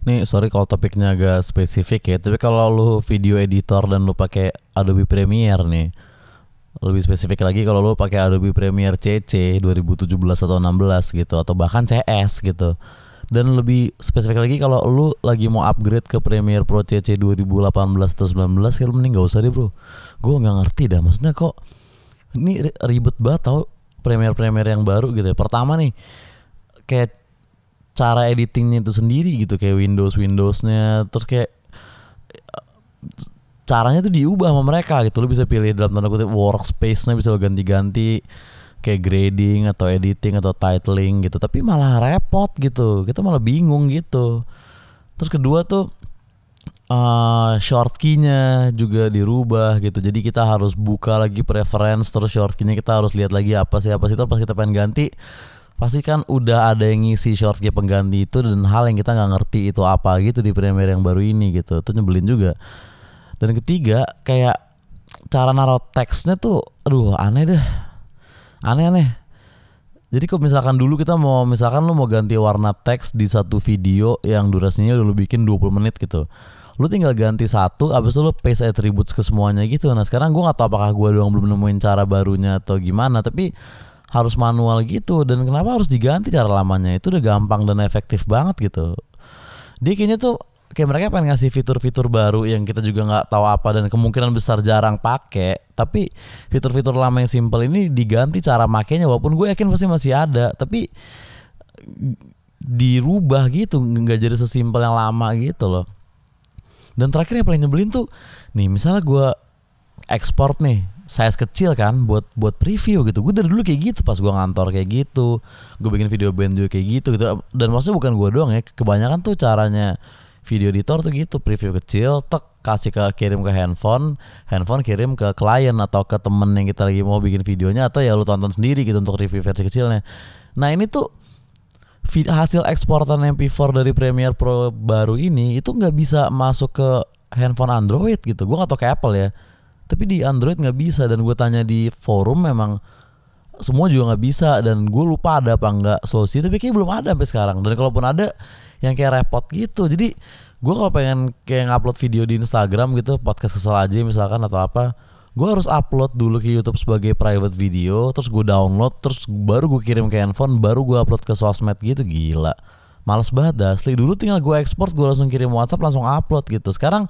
Nih sorry kalau topiknya agak spesifik ya Tapi kalau lu video editor dan lu pakai Adobe Premiere nih Lebih spesifik lagi kalau lu pakai Adobe Premiere CC 2017 atau 16 gitu Atau bahkan CS gitu. Dan lebih spesifik lagi kalau lu lagi mau upgrade ke Premiere Pro CC 2018 atau 19 Ya lu mending gak usah deh bro. Gue gak ngerti dah maksudnya kok Ini ribet banget tau Premiere-Premiere yang baru gitu ya. Pertama nih Kayak cara editingnya itu sendiri gitu kayak Windows Windowsnya. Terus kayak caranya tuh diubah sama mereka gitu. Lo bisa pilih dalam tanda kutip workspace-nya bisa lo ganti-ganti kayak grading atau editing atau titling gitu. Tapi malah repot gitu. Kita malah bingung gitu. Terus kedua tuh uh, short key-nya juga dirubah gitu. Jadi kita harus buka lagi preference terus short key-nya kita harus lihat lagi apa sih apa sih. Itu pas kita pengen ganti pasti kan udah ada yang ngisi short key pengganti itu dan hal yang kita nggak ngerti itu apa gitu di Premiere yang baru ini gitu. Itu nyebelin juga. Dan ketiga kayak cara naruh teksnya tuh aduh aneh deh. Aneh aneh. Jadi kalau misalkan dulu kita mau misalkan lu mau ganti warna teks di satu video yang durasinya udah lu bikin 20 menit gitu. Lu tinggal ganti satu abis itu lu paste attributes ke semuanya gitu. Nah sekarang gua nggak tahu apakah gua doang belum nemuin cara barunya atau gimana tapi harus manual gitu. Dan kenapa harus diganti cara lamanya? Itu udah gampang dan efektif banget gitu. Dia kayaknya tuh kayak mereka pengen ngasih fitur-fitur baru yang kita juga nggak tahu apa dan kemungkinan besar jarang pakai tapi fitur-fitur lama yang simple ini diganti cara makainya walaupun gue yakin pasti masih ada. Tapi dirubah gitu nggak jadi sesimpel yang lama gitu loh. Dan terakhir yang paling nyebelin tuh nih misalnya gue ekspor nih size kecil kan buat buat preview gitu. Gue dari dulu kayak gitu pas gue ngantor kayak gitu. Gue bikin video band juga kayak gitu gitu. Dan maksudnya bukan gue doang ya kebanyakan tuh caranya video editor tuh gitu. Preview kecil tek kasih ke kirim ke handphone. Handphone kirim ke klien atau ke temen yang kita lagi mau bikin videonya atau ya lu tonton sendiri gitu untuk review versi kecilnya. Nah ini tuh hasil eksportan MP4 dari Premiere Pro baru ini itu nggak bisa masuk ke handphone Android gitu. Gue gak tau ke Apple ya tapi di Android nggak bisa dan gue tanya di forum memang semua juga nggak bisa dan gue lupa ada apa nggak solusi tapi kayak belum ada sampai sekarang. Dan kalaupun ada yang kayak repot gitu. Jadi gue kalau pengen kayak ngupload video di Instagram gitu podcast kesel aja misalkan atau apa gue harus upload dulu ke YouTube sebagai private video terus gue download terus baru gue kirim ke handphone baru gue upload ke sosmed gitu. Gila. Males banget dah asli. Dulu tinggal gue ekspor gue langsung kirim WhatsApp langsung upload gitu. Sekarang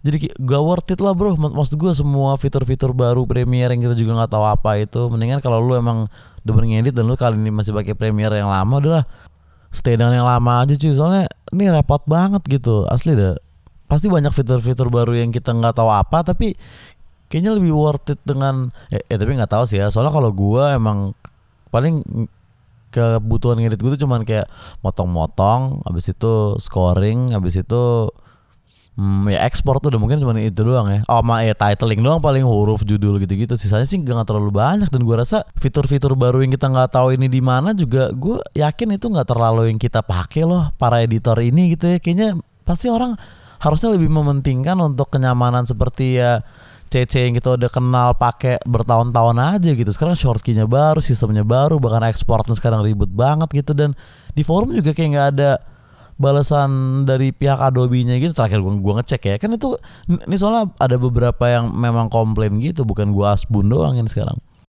jadi gak worth it lah bro. Maksud gue semua fitur-fitur baru Premiere yang kita juga nggak tahu apa itu mendingan kalau lu emang demen ngedit dan lu kali ini masih pakai Premiere yang lama adalah stay dengan yang lama aja cuy. Soalnya ini repot banget gitu. Asli deh. Pasti banyak fitur-fitur baru yang kita nggak tahu apa tapi kayaknya lebih worth it dengan ya, ya tapi nggak tahu sih ya. Soalnya kalau gue emang paling kebutuhan ngedit gue tuh cuman kayak motong-motong habis itu scoring habis itu Hmm, ya ekspor tuh udah mungkin cuma itu doang ya. Oh, sama ya titling doang paling huruf judul gitu-gitu. Sisanya sih gak terlalu banyak dan gue rasa fitur-fitur baru yang kita nggak tahu ini di mana juga gue yakin itu nggak terlalu yang kita pakai loh para editor ini gitu ya. Kayaknya pasti orang harusnya lebih mementingkan untuk kenyamanan seperti ya CC yang kita udah kenal pakai bertahun-tahun aja gitu. Sekarang short key-nya baru, sistemnya baru, bahkan ekspornya sekarang ribet banget gitu dan di forum juga kayak nggak ada balasan dari pihak Adobe-nya gitu terakhir gua gua ngecek ya. Kan itu ini soalnya ada beberapa yang memang komplain gitu bukan gua asbun doang ini sekarang